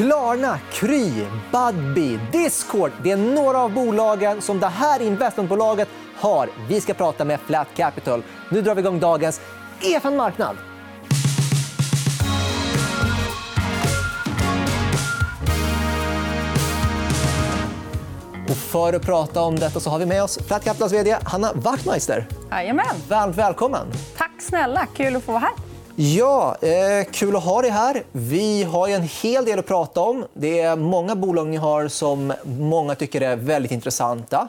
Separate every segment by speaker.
Speaker 1: Klarna, Kry, Budbee, Discord. Det är några av bolagen som det här investmentbolaget har. Vi ska prata med Flat Capital. Nu drar vi igång dagens EFN Marknad. Och för att prata om detta så har vi med oss Flat Capitals vd Hanna Wachtmeister.
Speaker 2: Jajamän.
Speaker 1: Varmt välkommen.
Speaker 2: Tack snälla. Kul att få vara här.
Speaker 1: Ja, eh, kul att ha dig här. Vi har en hel del att prata om. Det är många bolag ni har som många tycker är väldigt intressanta.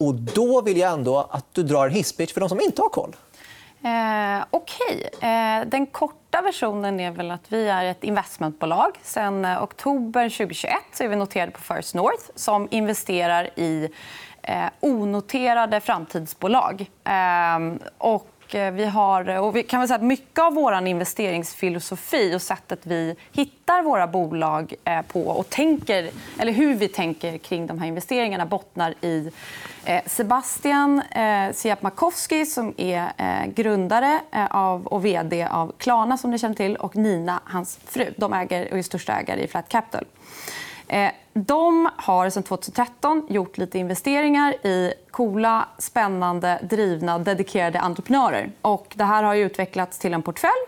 Speaker 1: Och då vill jag ändå att du drar en hisspitch för de som inte har koll.
Speaker 2: Eh, Okej. Okay. Eh, den korta versionen är väl att vi är ett investmentbolag. Sen eh, oktober 2021 så är vi noterade på First North som investerar i eh, onoterade framtidsbolag. Eh, och Eh, vi har, eh, och vi kan väl säga att mycket av vår investeringsfilosofi och sättet vi hittar våra bolag eh, på och tänker, eller hur vi tänker kring de här investeringarna bottnar i Sebastian Siapmakowski som är grundare av och vd av Klarna som ni känner till, och Nina, hans fru. De äger och är största ägare i Flat Capital. Eh, de har sedan 2013 gjort lite investeringar i coola, spännande, drivna, dedikerade entreprenörer. Och det här har utvecklats till en portfölj.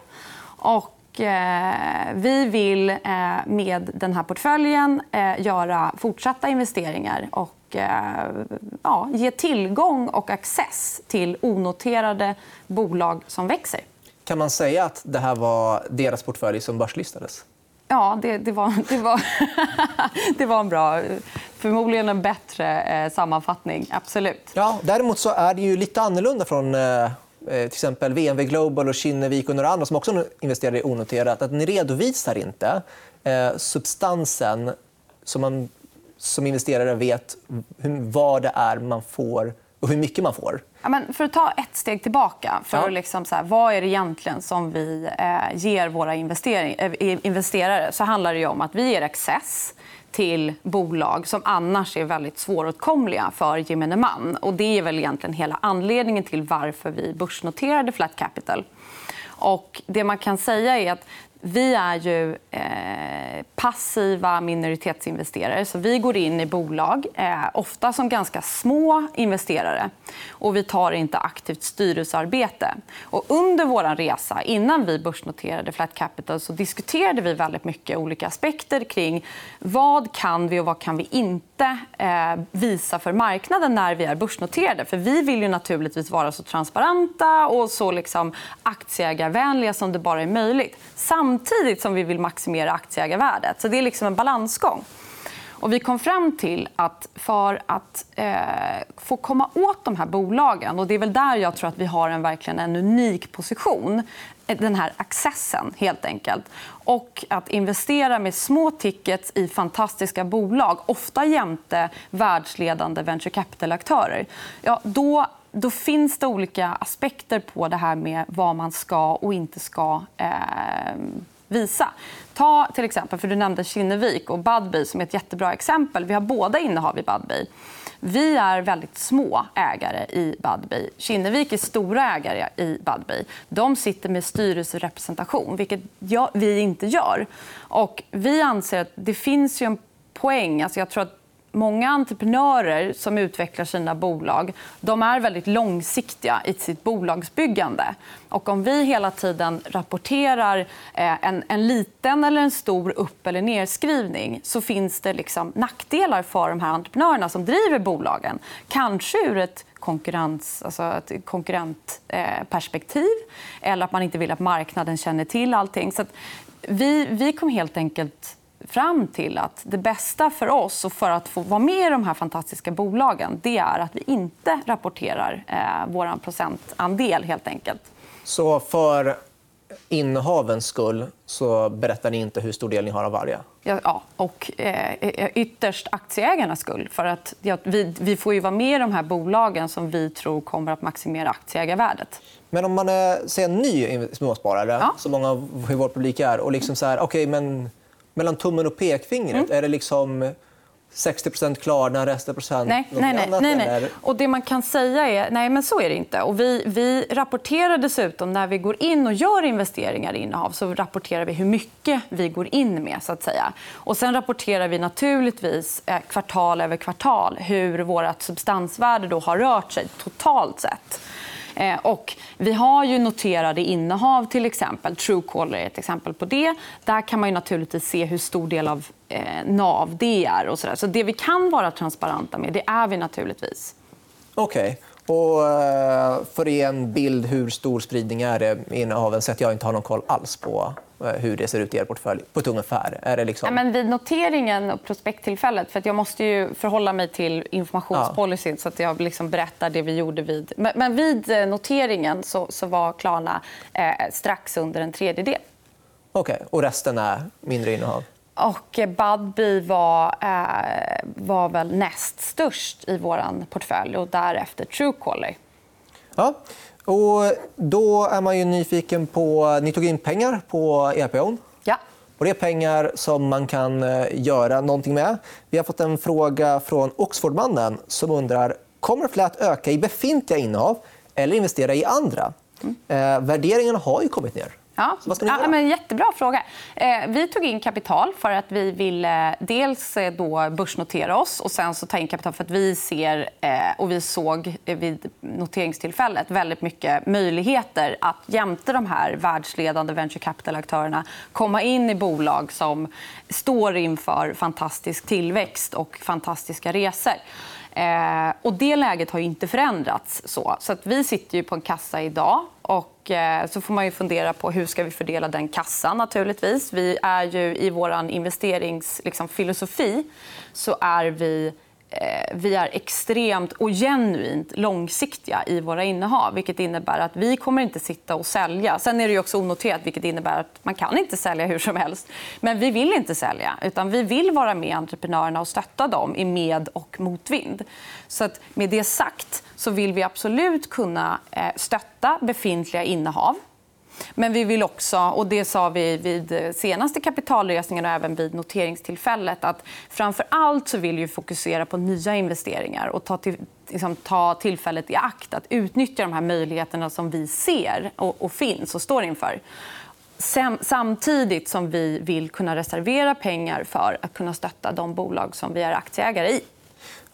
Speaker 2: Och eh, vi vill eh, med den här portföljen eh, göra fortsatta investeringar och eh, ja, ge tillgång och access till onoterade bolag som växer.
Speaker 1: Kan man säga att det här var deras portfölj som börslistades?
Speaker 2: Ja, det, det, var, det, var, det var en bra... Förmodligen en bättre eh, sammanfattning. Absolut.
Speaker 1: Ja, däremot så är det ju lite annorlunda från eh, eh till exempel VNV Global och Kinnevik och några andra som också investerar i onoterat. Att ni redovisar inte eh, substansen som man som investerare vet vad det är man får och hur mycket man får.
Speaker 2: Ja, men för att ta ett steg tillbaka. För ja. liksom så här, vad är det egentligen som vi eh, ger våra eh, investerare? så handlar det om att vi ger access till bolag som annars är väldigt svåråtkomliga för gemene man. Och det är väl egentligen hela anledningen till varför vi börsnoterade Flat Capital. Och det man kan säga är att vi är ju eh, passiva minoritetsinvesterare. Så vi går in i bolag, eh, ofta som ganska små investerare. Och vi tar inte aktivt styrelsearbete. Och under vår resa, innan vi börsnoterade Flat Capital så diskuterade vi väldigt mycket olika aspekter kring vad kan vi och vad kan vi inte eh, visa för marknaden när vi är börsnoterade. För vi vill ju naturligtvis vara så transparenta och så liksom aktieägarvänliga som det bara är möjligt samtidigt samtidigt som vi vill maximera aktieägarvärdet. Så det är liksom en balansgång. Och vi kom fram till att för att eh, få komma åt de här bolagen... och Det är väl där jag tror att vi har en, verkligen en unik position. Eh, den här accessen, helt enkelt. Och att investera med små tickets i fantastiska bolag ofta jämte världsledande venture capital-aktörer. Ja, då då finns det olika aspekter på det här med vad man ska och inte ska eh, visa. Ta till exempel, för Du nämnde Kinnevik och Budbee som är ett jättebra exempel. Vi har båda innehav i Budbee. Vi är väldigt små ägare i Budbee. Kinnevik är stora ägare i Budbee. De sitter med styrelserepresentation, vilket vi inte gör. Och vi anser att det finns en poäng. Alltså jag tror att många entreprenörer som utvecklar sina bolag de är väldigt långsiktiga i sitt bolagsbyggande. Och om vi hela tiden rapporterar eh, en, en liten eller en stor upp eller nedskrivning så finns det liksom nackdelar för de här entreprenörerna som driver bolagen. Kanske ur ett konkurrens, alltså ett konkurrentperspektiv eh, eller att man inte vill att marknaden känner till allting. Så vi, vi kom helt enkelt fram till att det bästa för oss och för att få vara med i de här fantastiska bolagen det är att vi inte rapporterar eh, vår procentandel. Helt enkelt.
Speaker 1: Så för innehavens skull så berättar ni inte hur stor del ni har av varje?
Speaker 2: Ja, och eh, ytterst aktieägarnas skull. För att, ja, vi, vi får ju vara med i de här bolagen som vi tror kommer att maximera aktieägarvärdet.
Speaker 1: Men om man är säg, en ny småsparare, ja. som många av vår publik är... och liksom så här, okay, men mellan tummen och pekfingret? Mm. Är det liksom 60 Klarna, resten procent
Speaker 2: nej,
Speaker 1: något
Speaker 2: nej, nej,
Speaker 1: annat?
Speaker 2: nej, nej.
Speaker 1: Eller?
Speaker 2: Och det man kan säga är nej, men så är det inte. Och vi, vi rapporterar dessutom när vi går in och gör investeringar i innehav så rapporterar vi hur mycket vi går in med. så att säga. Och sen rapporterar vi naturligtvis eh, kvartal över kvartal hur vårt substansvärde då har rört sig totalt sett. Eh, och vi har ju noterade innehav, till exempel. Truecaller är ett exempel på det. Där kan man ju naturligtvis se hur stor del av eh, NAV det är. Och så, där. så det vi kan vara transparenta med, det är vi naturligtvis.
Speaker 1: Okej. Och eh, för att ge en bild hur stor spridning är det i innehaven så att jag inte har någon koll alls på eh, hur det ser ut i er portfölj på ett ungefär? Är det liksom...
Speaker 2: Ja, men vid noteringen och prospekttillfället... För att jag måste ju förhålla mig till informationspolicyn så att jag liksom berättar det vi gjorde vid... Men, men vid eh, noteringen så, så var Klarna eh, strax under en tredjedel.
Speaker 1: Okej. Och resten är mindre innehav?
Speaker 2: Och Budbee var, eh, var väl näst störst i vår portfölj och därefter Truecaller.
Speaker 1: Ja. Och då är man ju nyfiken på... Ni tog in pengar på EPOn.
Speaker 2: Ja.
Speaker 1: Och det är pengar som man kan eh, göra någonting med. Vi har fått en fråga från Oxfordmannen som undrar kommer Flat öka i befintliga innehav eller investera i andra.
Speaker 2: Mm.
Speaker 1: Eh, värderingen har ju kommit ner.
Speaker 2: Ja.
Speaker 1: Så vad ska ni göra?
Speaker 2: Ja, men jättebra fråga. Eh, vi tog in kapital för att vi ville dels eh, då börsnotera oss och sen så ta in kapital för att vi ser eh, och vi såg eh, vid noteringstillfället väldigt mycket möjligheter att jämte de här världsledande venture capital-aktörerna komma in i bolag som står inför fantastisk tillväxt och fantastiska resor. Eh, och det läget har inte förändrats. Så, så att vi sitter ju på en kassa idag. Och, eh, så får man ju fundera på hur ska vi fördela den kassan. naturligtvis. Vi är ju I vår investeringsfilosofi liksom, så är vi eh, vi är extremt och genuint långsiktiga i våra innehav. Vilket innebär att vi kommer inte sitta och sälja. Sen är det också onoterat, vilket innebär att man kan inte sälja hur som helst. Men vi vill inte sälja. utan Vi vill vara med entreprenörerna och stötta dem i med och motvind. Så att med det sagt så vill vi absolut kunna eh, stötta befintliga innehav. Men vi vill också, och det sa vi vid senaste kapitalresningen och även vid noteringstillfället att framför allt så vill vi fokusera på nya investeringar och ta, till, liksom, ta tillfället i akt att utnyttja de här möjligheterna som vi ser och, och finns och står inför. Samtidigt som vi vill kunna reservera pengar för att kunna stötta de bolag som vi är aktieägare i.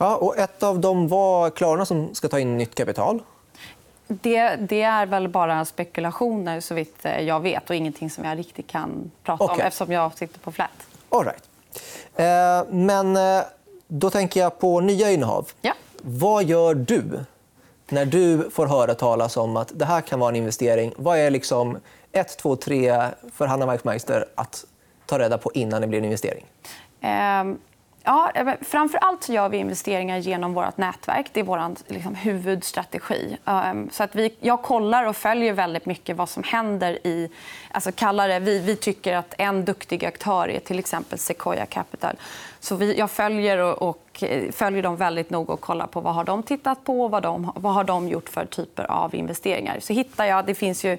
Speaker 1: Ja, och ett av dem var Klarna som ska ta in nytt kapital.
Speaker 2: Det, det, är väl bara spekulationer så vitt eh, jag vet och ingenting som jag riktigt kan prata
Speaker 1: okay.
Speaker 2: om eftersom jag sitter på Flat.
Speaker 1: All right. Eh, men eh, då tänker jag på nya innehav.
Speaker 2: Ja.
Speaker 1: Vad gör du när du får höra talas om att det här kan vara en investering? Vad är liksom ett, två, tre för Hanna Weichmeister att ta reda på innan det blir en investering?
Speaker 2: Um... Ja, eh, framför allt gör vi investeringar genom vårt nätverk. Det är vår liksom, huvudstrategi. Ehm, så att vi, jag kollar och följer väldigt mycket vad som händer i... Alltså, det, vi, vi tycker att en duktig aktör är till exempel Sequoia Capital. Så vi, jag följer, och, och, eh, följer dem väldigt noga och kollar på vad har de tittat på och vad, de, vad har de gjort för typer av investeringar. Så hittar jag... Det finns ju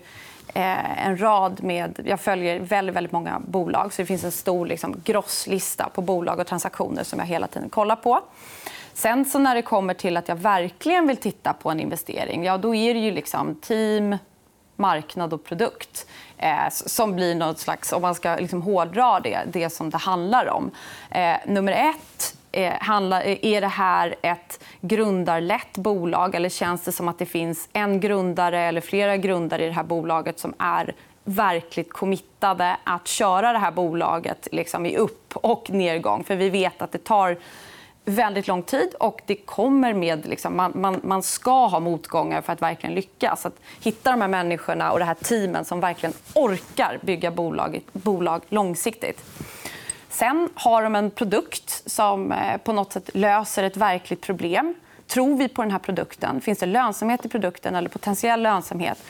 Speaker 2: Eh, en rad med... Jag följer väldigt, väldigt många bolag. så Det finns en stor liksom, grosslista på bolag och transaktioner som jag hela tiden kollar på. Sen så när det kommer till att jag verkligen vill titta på en investering ja, då är det ju liksom team, marknad och produkt eh, som blir något slags, om man ska liksom hårdra det, det som det handlar om. Eh, nummer ett eh, eh, är det här ett grundarlett bolag eller känns det som att det finns en grundare eller flera grundare i det här bolaget som är verkligt committade att köra det här bolaget liksom i upp och nedgång? För vi vet att det tar väldigt lång tid och det kommer med... Liksom, man, man, man, ska ha motgångar för att verkligen lyckas. Att hitta de här människorna och det här teamen som verkligen orkar bygga bolag, bolag långsiktigt. Sen har de en produkt som eh, på något sätt löser ett verkligt problem. Tror vi på den här produkten? Finns det lönsamhet i produkten eller potentiell lönsamhet?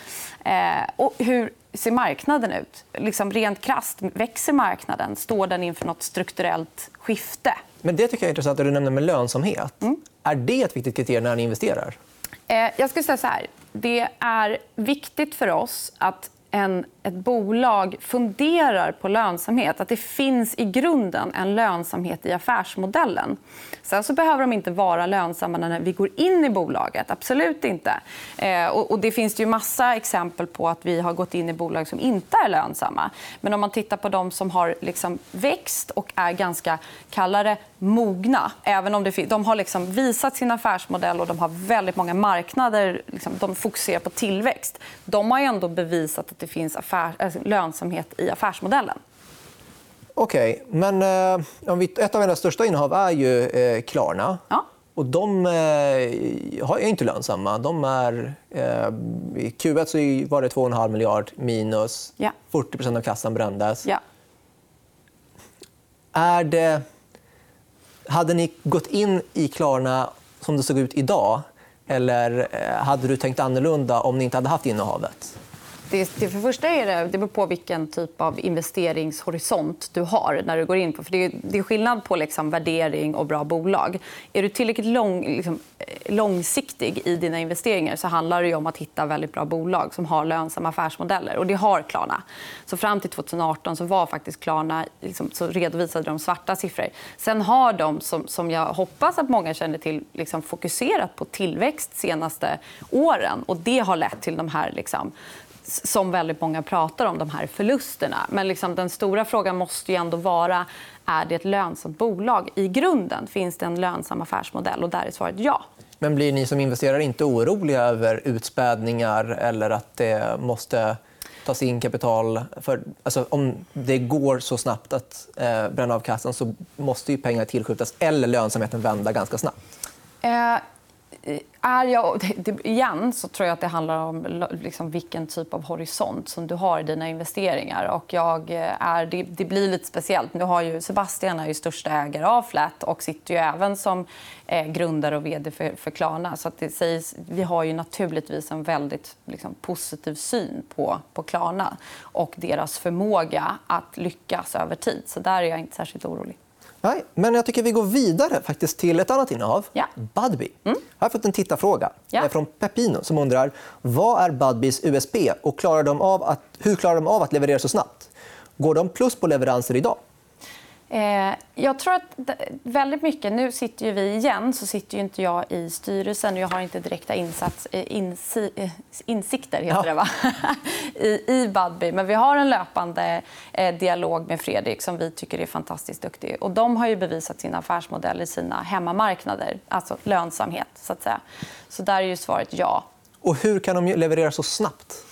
Speaker 2: Eh, och hur ser marknaden ut? Liksom rent krasst, växer marknaden? Står den inför nåt strukturellt skifte?
Speaker 1: Men det tycker jag är intressant att du nämner med lönsamhet. Mm. Är det ett viktigt kriterium när ni investerar?
Speaker 2: Eh, jag skulle säga så här. Det är viktigt för oss att en ett bolag funderar på lönsamhet. Att det finns i grunden en lönsamhet i affärsmodellen. Sen så behöver de inte vara lönsamma när vi går in i bolaget. Absolut inte. Eh, och det finns ju massa exempel på att vi har gått in i bolag som inte är lönsamma. Men om man tittar på de som har liksom växt och är ganska kallare mogna. Även om det, de har liksom visat sin affärsmodell och de har väldigt många marknader. Liksom, de fokuserar på tillväxt. De har ändå bevisat att det finns affär, alltså lönsamhet i affärsmodellen.
Speaker 1: Okej, okay. men eh, ett av era största innehav är ju eh, Klarna.
Speaker 2: Ja.
Speaker 1: Och de eh, är inte lönsamma. De är, eh, I Q1 så var det 2,5 miljard minus.
Speaker 2: Ja.
Speaker 1: 40% av kassan brändes.
Speaker 2: Ja.
Speaker 1: Är det... Hade ni gått in i Klarna som det såg ut idag eller eh, hade du tänkt annorlunda om ni inte hade haft innehavet?
Speaker 2: Det, det, för första är det, det beror på vilken typ av investeringshorisont du har. när du går in på. För det, är, det är skillnad på liksom värdering och bra bolag. Är du tillräckligt lång, liksom, eh, långsiktig i dina investeringar så handlar det om att hitta väldigt bra bolag som har lönsamma affärsmodeller. Och det har Klarna. Så fram till 2018 så var faktiskt Klarna, liksom, så redovisade de svarta siffror. Sen har de, som, som jag hoppas att många känner till, liksom, fokuserat på tillväxt de senaste åren. Och det har lett till de här liksom, som väldigt många pratar om, de här förlusterna. Men liksom, den stora frågan måste ju ändå vara är det ett lönsamt bolag. I grunden finns det en lönsam affärsmodell. och där är svaret ja.
Speaker 1: Men blir ni som investerare inte oroliga över utspädningar eller att det måste tas in kapital? För, alltså, om det går så snabbt att eh, bränna av kassan så måste ju pengar tillskjutas eller lönsamheten vända ganska snabbt.
Speaker 2: Eh, Eh, är jag, igen så tror jag att det handlar om liksom vilken typ av horisont som du har i dina investeringar. Och jag eh, är, det, det, blir lite speciellt. Nu har ju Sebastian är ju största ägare av Flat och sitter ju även som eh, grundare och vd för, för Klarna. Så att det sägs, vi har ju naturligtvis en väldigt liksom, positiv syn på, på Klarna och deras förmåga att lyckas över tid. Så där är jag inte särskilt orolig.
Speaker 1: Nej, men jag tycker vi går vidare faktiskt till ett annat innehav.
Speaker 2: Ja.
Speaker 1: Budbee. Mm. Jag har fått en tittarfråga
Speaker 2: ja.
Speaker 1: från Pepino som undrar vad är Budbees USP och klarar de av att, hur klarar de av att leverera så snabbt? Går de plus på leveranser idag?
Speaker 2: Eh, jag tror att väldigt mycket... Nu sitter ju vi igen så sitter ju inte jag i styrelsen. Jag har inte direkta insats, eh, insi, eh, insikter heter det, va? I, i Budbee. Men vi har en löpande dialog med Fredrik som vi tycker är fantastiskt duktig. Och de har ju bevisat sin affärsmodell i sina hemmamarknader. Alltså lönsamhet. Så, att säga. så där är ju svaret ja.
Speaker 1: Och hur kan de leverera så snabbt?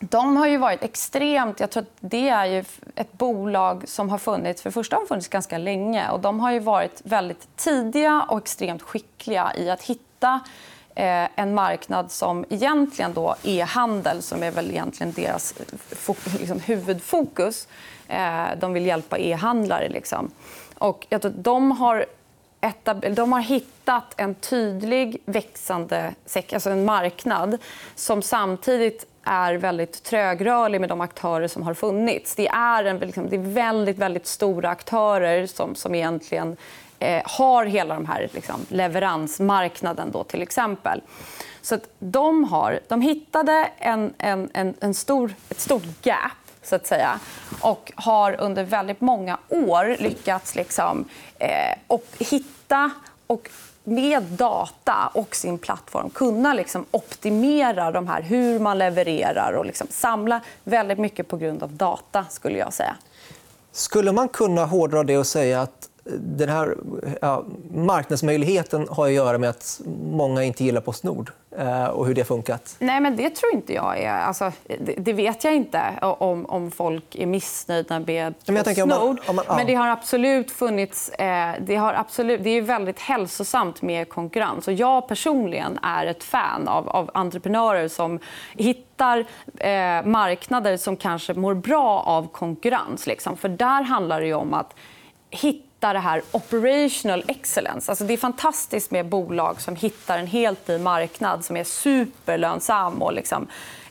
Speaker 2: De har ju varit extremt... Jag tror att det är ju ett bolag som har funnits för första har funnits ganska länge. Och de har ju varit väldigt tidiga och extremt skickliga i att hitta eh, en marknad som egentligen då är handel som är väl egentligen deras eh, liksom, huvudfokus. Eh, de vill hjälpa e-handlare. Liksom. Och jag tror de har de har hittat en tydlig växande alltså en marknad som samtidigt är väldigt trögrörlig med de aktörer som har funnits. Det är, en, liksom, det är väldigt, väldigt stora aktörer som, som egentligen eh, har hela den här liksom, leveransmarknaden, då, till exempel. Så att de, har, de hittade en, en, en, en stor, ett stort gap så att säga. Och har under väldigt många år lyckats liksom, eh, och hitta och med data och sin plattform kunna liksom optimera de här, hur man levererar och liksom samla väldigt mycket på grund av data. skulle jag säga.
Speaker 1: Skulle man kunna hårdra det och säga att den här ja, marknadsmöjligheten har att göra med att många inte gillar Postnord eh, och hur det funkat?
Speaker 2: Nej, men det tror inte jag är... Alltså, det, det vet jag inte om, om folk är missnöjda med men Postnord. Man, man, ja. Men det har absolut funnits... Eh, det, har absolut, det är väldigt hälsosamt med konkurrens. Och jag personligen är ett fan av, av entreprenörer som hittar eh, marknader som kanske mår bra av konkurrens. Liksom. För där handlar det om att hitta hitta det här operational excellence. Alltså det är fantastiskt med bolag som hittar en helt ny marknad som är superlönsam och liksom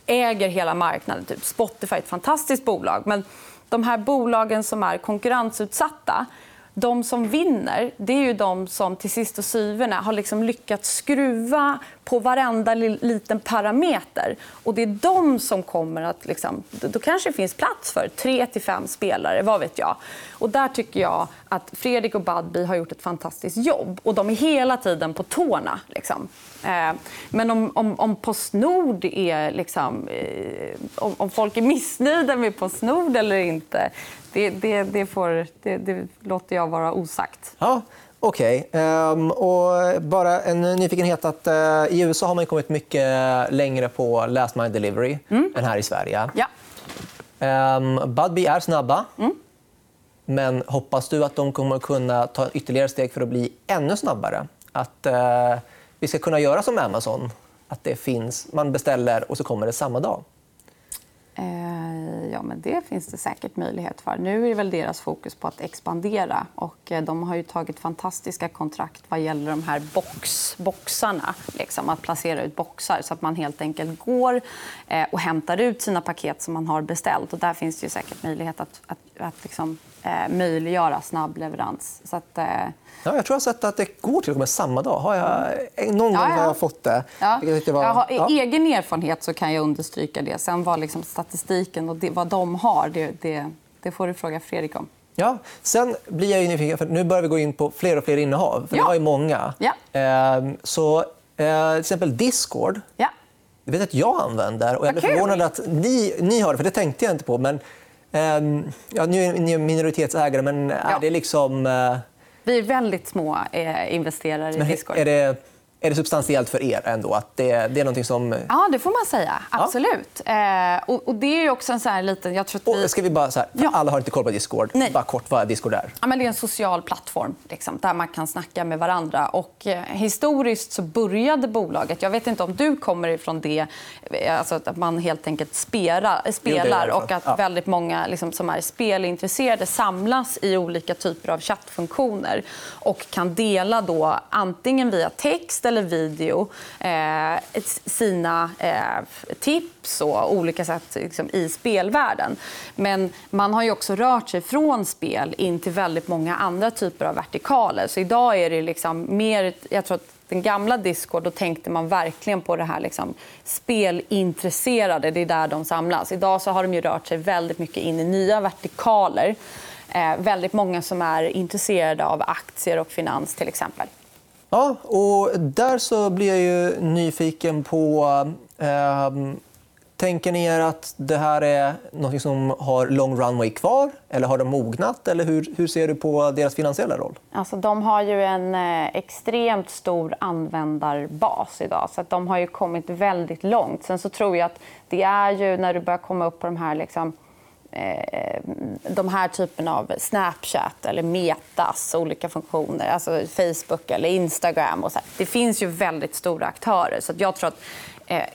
Speaker 2: äger hela marknaden. Typ Spotify är ett fantastiskt bolag. Men de här bolagen som är konkurrensutsatta de som vinner det är ju de som till sist och syvende har liksom lyckats skruva på varenda liten parameter. Och det är de som kommer att... Liksom, då kanske det finns plats för tre till fem spelare. vad vet jag. Och Där tycker jag att Fredrik och Budbee har gjort ett fantastiskt jobb. Och De är hela tiden på tårna. Liksom. Eh, men om, om, om Postnord är... Liksom, eh, om, om folk är missnöjda med Postnord eller inte det, det, det, får, det, det låter jag vara osagt.
Speaker 1: Ja. Okej. Okay. Um, ehm, bara en nyfikenhet. att uh, I USA har man kommit mycket längre på last mile delivery mm. än här i Sverige.
Speaker 2: Ja.
Speaker 1: Um, Budbee är snabba. Mm. Men hoppas du att de kommer kunna ta ytterligare steg för att bli ännu snabbare? Att uh, vi ska kunna göra som Amazon, att det finns, man beställer och så kommer det samma dag?
Speaker 2: Ja, men det finns det säkert möjlighet för. Nu är det väl deras fokus på att expandera. Och eh, de har ju tagit fantastiska kontrakt vad gäller de här box, boxarna. Liksom, att placera ut boxar så att man helt enkelt går eh, och hämtar ut sina paket som man har beställt. Och där finns det säkert möjlighet att, att, att liksom, eh, möjliggöra snabb leverans. Så att, eh...
Speaker 1: ja, jag tror jag har sett att det går till och med samma dag. Har jag... Någon gång har jag fått det.
Speaker 2: Ja. Jag var... jag har, ja. egen erfarenhet så kan jag understryka det. Sen var liksom statistiken och det, vad de har, det, det, det får du fråga Fredrik om.
Speaker 1: Ja. Sen blir jag nyfiken, för nu börjar vi gå in på fler och fler innehav. För ja. har ju många.
Speaker 2: Ja.
Speaker 1: Eh, så, eh, till exempel Discord.
Speaker 2: Ja.
Speaker 1: Det vet att jag använder. Och jag är förvånad att ni, ni har det, för det tänkte jag inte på. Men ja, nu är ni minoritetsägare, men är ja. det liksom... Eh,
Speaker 2: Vi är väldigt små eh, investerare i Discord.
Speaker 1: Är det är det substantiellt för er ändå? Att det, det är någonting som...
Speaker 2: Ja, det får man säga. Absolut. Ja. Eh, och, och, det är också en så här liten... Jag tror
Speaker 1: vi... ska vi bara, så här, ja. Alla har inte koll på Discord.
Speaker 2: Nej.
Speaker 1: Bara kort, vad är Discord är?
Speaker 2: Ja, men det är en social plattform liksom, där man kan snacka med varandra. Och, eh, historiskt så började bolaget... Jag vet inte om du kommer ifrån det. Eh, alltså att man helt enkelt spelar, spelar och att ja. väldigt många liksom, som är spelintresserade samlas i olika typer av chattfunktioner och kan dela då antingen via text eller video eh, sina eh, tips och olika sätt liksom, i spelvärlden. Men man har ju också rört sig från spel in till väldigt många andra typer av vertikaler. Så idag är det liksom mer... Jag tror att den gamla Discord då tänkte man verkligen på det här liksom, spelintresserade. Det är där de samlas. Idag så har de ju rört sig väldigt mycket in i nya vertikaler. Eh, väldigt många som är intresserade av aktier och finans till exempel.
Speaker 1: Ja, och där så blir jag ju nyfiken på... Eh, tänker ni er att det här är något som har lång runway kvar? Eller har de mognat? Eller hur, hur ser du på deras finansiella roll?
Speaker 2: Alltså, de har ju en eh, extremt stor användarbas idag. Så att de har ju kommit väldigt långt. Sen så tror jag att det är ju när du börjar komma upp på de här... Liksom, Eh, de här typen av Snapchat eller Metas olika funktioner, alltså Facebook eller Instagram. Och så. Det finns ju väldigt stora aktörer. Så jag tror att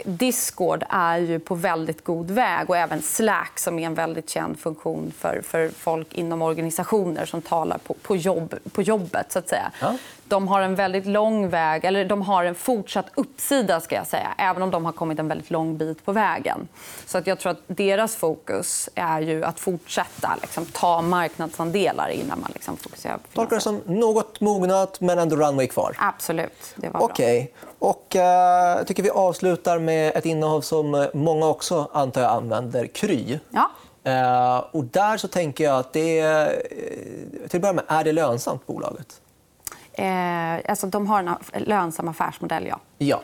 Speaker 2: Discord är ju på väldigt god väg och även Slack som är en väldigt känd funktion för, för folk inom organisationer som talar på, på, jobb, på jobbet. Så att säga. Ja. De har en väldigt lång väg, eller de har en fortsatt uppsida ska jag säga, även om de har kommit en väldigt lång bit på vägen. Så att jag tror att deras fokus är ju att fortsätta liksom, ta marknadsandelar innan man liksom, fokuserar på
Speaker 1: Tolkar det som något mognat, men ändå runway kvar?
Speaker 2: Absolut. Det var
Speaker 1: okay. Och, eh, jag tycker vi avslutar med ett innehav som många också antar jag använder, Kry.
Speaker 2: Ja.
Speaker 1: Eh, och där så tänker jag att det är, eh, till att börja med, är det lönsamt, bolaget?
Speaker 2: Eh, alltså, de har en lönsam affärsmodell, ja.
Speaker 1: ja.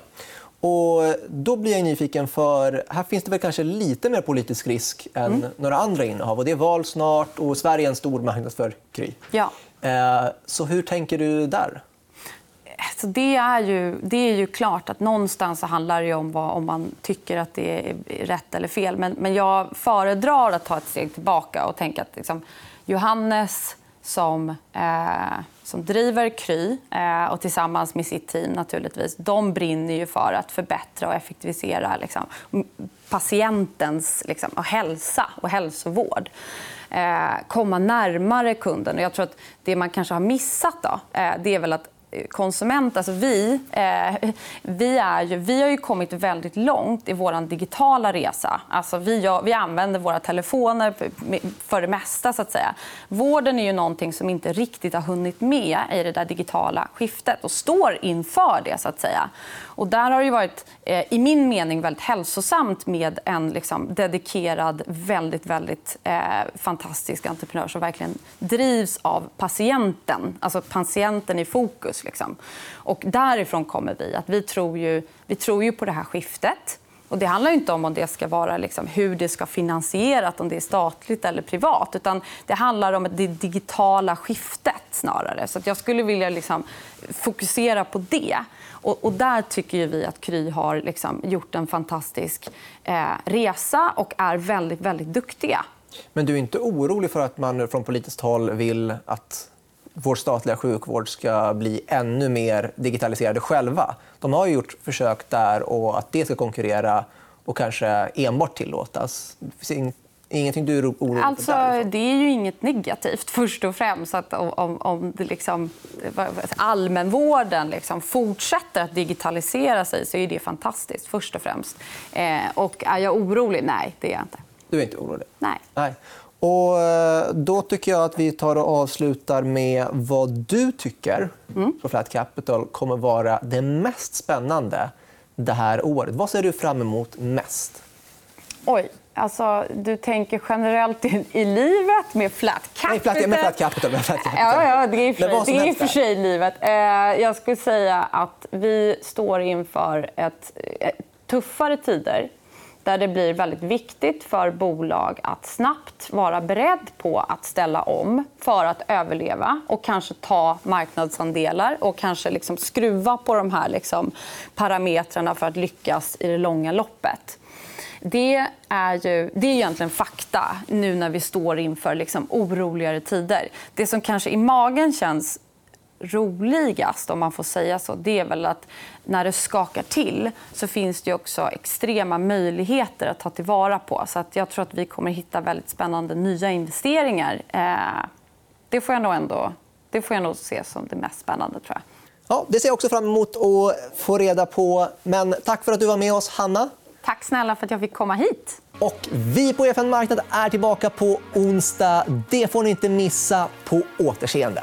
Speaker 1: Och då blir jag nyfiken, för här finns det väl kanske lite mer politisk risk än mm. några andra innehav. Och det är val snart och Sverige är en stor marknad för Kry.
Speaker 2: Ja.
Speaker 1: Eh, så hur tänker du där?
Speaker 2: Så det, är ju, det är ju klart att någonstans handlar det om vad, om man tycker att det är rätt eller fel. Men, men jag föredrar att ta ett steg tillbaka och tänka att liksom, Johannes som, eh, som driver Kry eh, och tillsammans med sitt team naturligtvis, de brinner ju för att förbättra och effektivisera liksom, patientens liksom, och hälsa och hälsovård. Eh, komma närmare kunden. Och jag tror att det man kanske har missat då, eh, det är väl att konsument, alltså vi, eh, vi, är ju, vi har ju kommit väldigt långt i vår digitala resa. Alltså vi, vi använder våra telefoner för det mesta. Så att säga. Vården är ju någonting som inte riktigt har hunnit med i det där digitala skiftet och står inför det. så att säga. Och där har det varit, eh, i min mening, väldigt hälsosamt med en liksom, dedikerad, väldigt, väldigt eh, fantastisk entreprenör som verkligen drivs av patienten. Alltså patienten i fokus. Liksom. Och därifrån kommer vi. Att vi, tror ju, vi tror ju på det här skiftet. Och det handlar inte om, om det ska vara liksom, hur det ska finansieras, om det är statligt eller privat. Utan det handlar om det digitala skiftet snarare. Så jag skulle vilja liksom, fokusera på det. Och, och, där tycker vi att Kry har liksom, gjort en fantastisk eh, resa och är väldigt, väldigt duktiga.
Speaker 1: Men du är inte orolig för att man från politiskt håll vill att vår statliga sjukvård ska bli ännu mer digitaliserade själva? De har gjort försök där och att det ska konkurrera och kanske enbart tillåtas. Ingenting du är orolig
Speaker 2: alltså, för? Det är ju inget negativt, först och främst. Att om, om det liksom, allmänvården liksom fortsätter att digitalisera sig så är det fantastiskt. först och främst. Eh, och är jag orolig? Nej, det är jag inte.
Speaker 1: Du är inte orolig?
Speaker 2: Nej.
Speaker 1: Nej. Och eh, då tycker jag att vi tar och avslutar med vad du tycker mm. på Flat Capital kommer vara det mest spännande det här året. Vad ser du fram emot mest?
Speaker 2: Oj. Alltså, du tänker generellt i, i livet med flat capital?
Speaker 1: Nej, flat, med flat capital. Med flat capital.
Speaker 2: Ja, ja, det är det är för sig livet. Eh, jag skulle säga att vi står inför ett, ett tuffare tider där det blir väldigt viktigt för bolag att snabbt vara beredd på att ställa om för att överleva och kanske ta marknadsandelar och kanske liksom skruva på de här liksom parametrarna för att lyckas i det långa loppet. Det är, ju, det är egentligen fakta nu när vi står inför liksom oroligare tider. Det som kanske i magen känns roligast, om man får säga så, det är väl att när det skakar till så finns det också extrema möjligheter att ta tillvara på. Så att jag tror att vi kommer hitta väldigt spännande nya investeringar. Eh, det får jag nog ändå det får jag nog se som det mest spännande. tror jag.
Speaker 1: Ja, det ser jag också fram emot att få reda på. Men tack för att du var med oss, Hanna.
Speaker 2: Tack snälla för att jag fick komma hit.
Speaker 1: Och vi på EFN Marknad är tillbaka på onsdag. Det får ni inte missa. På återseende.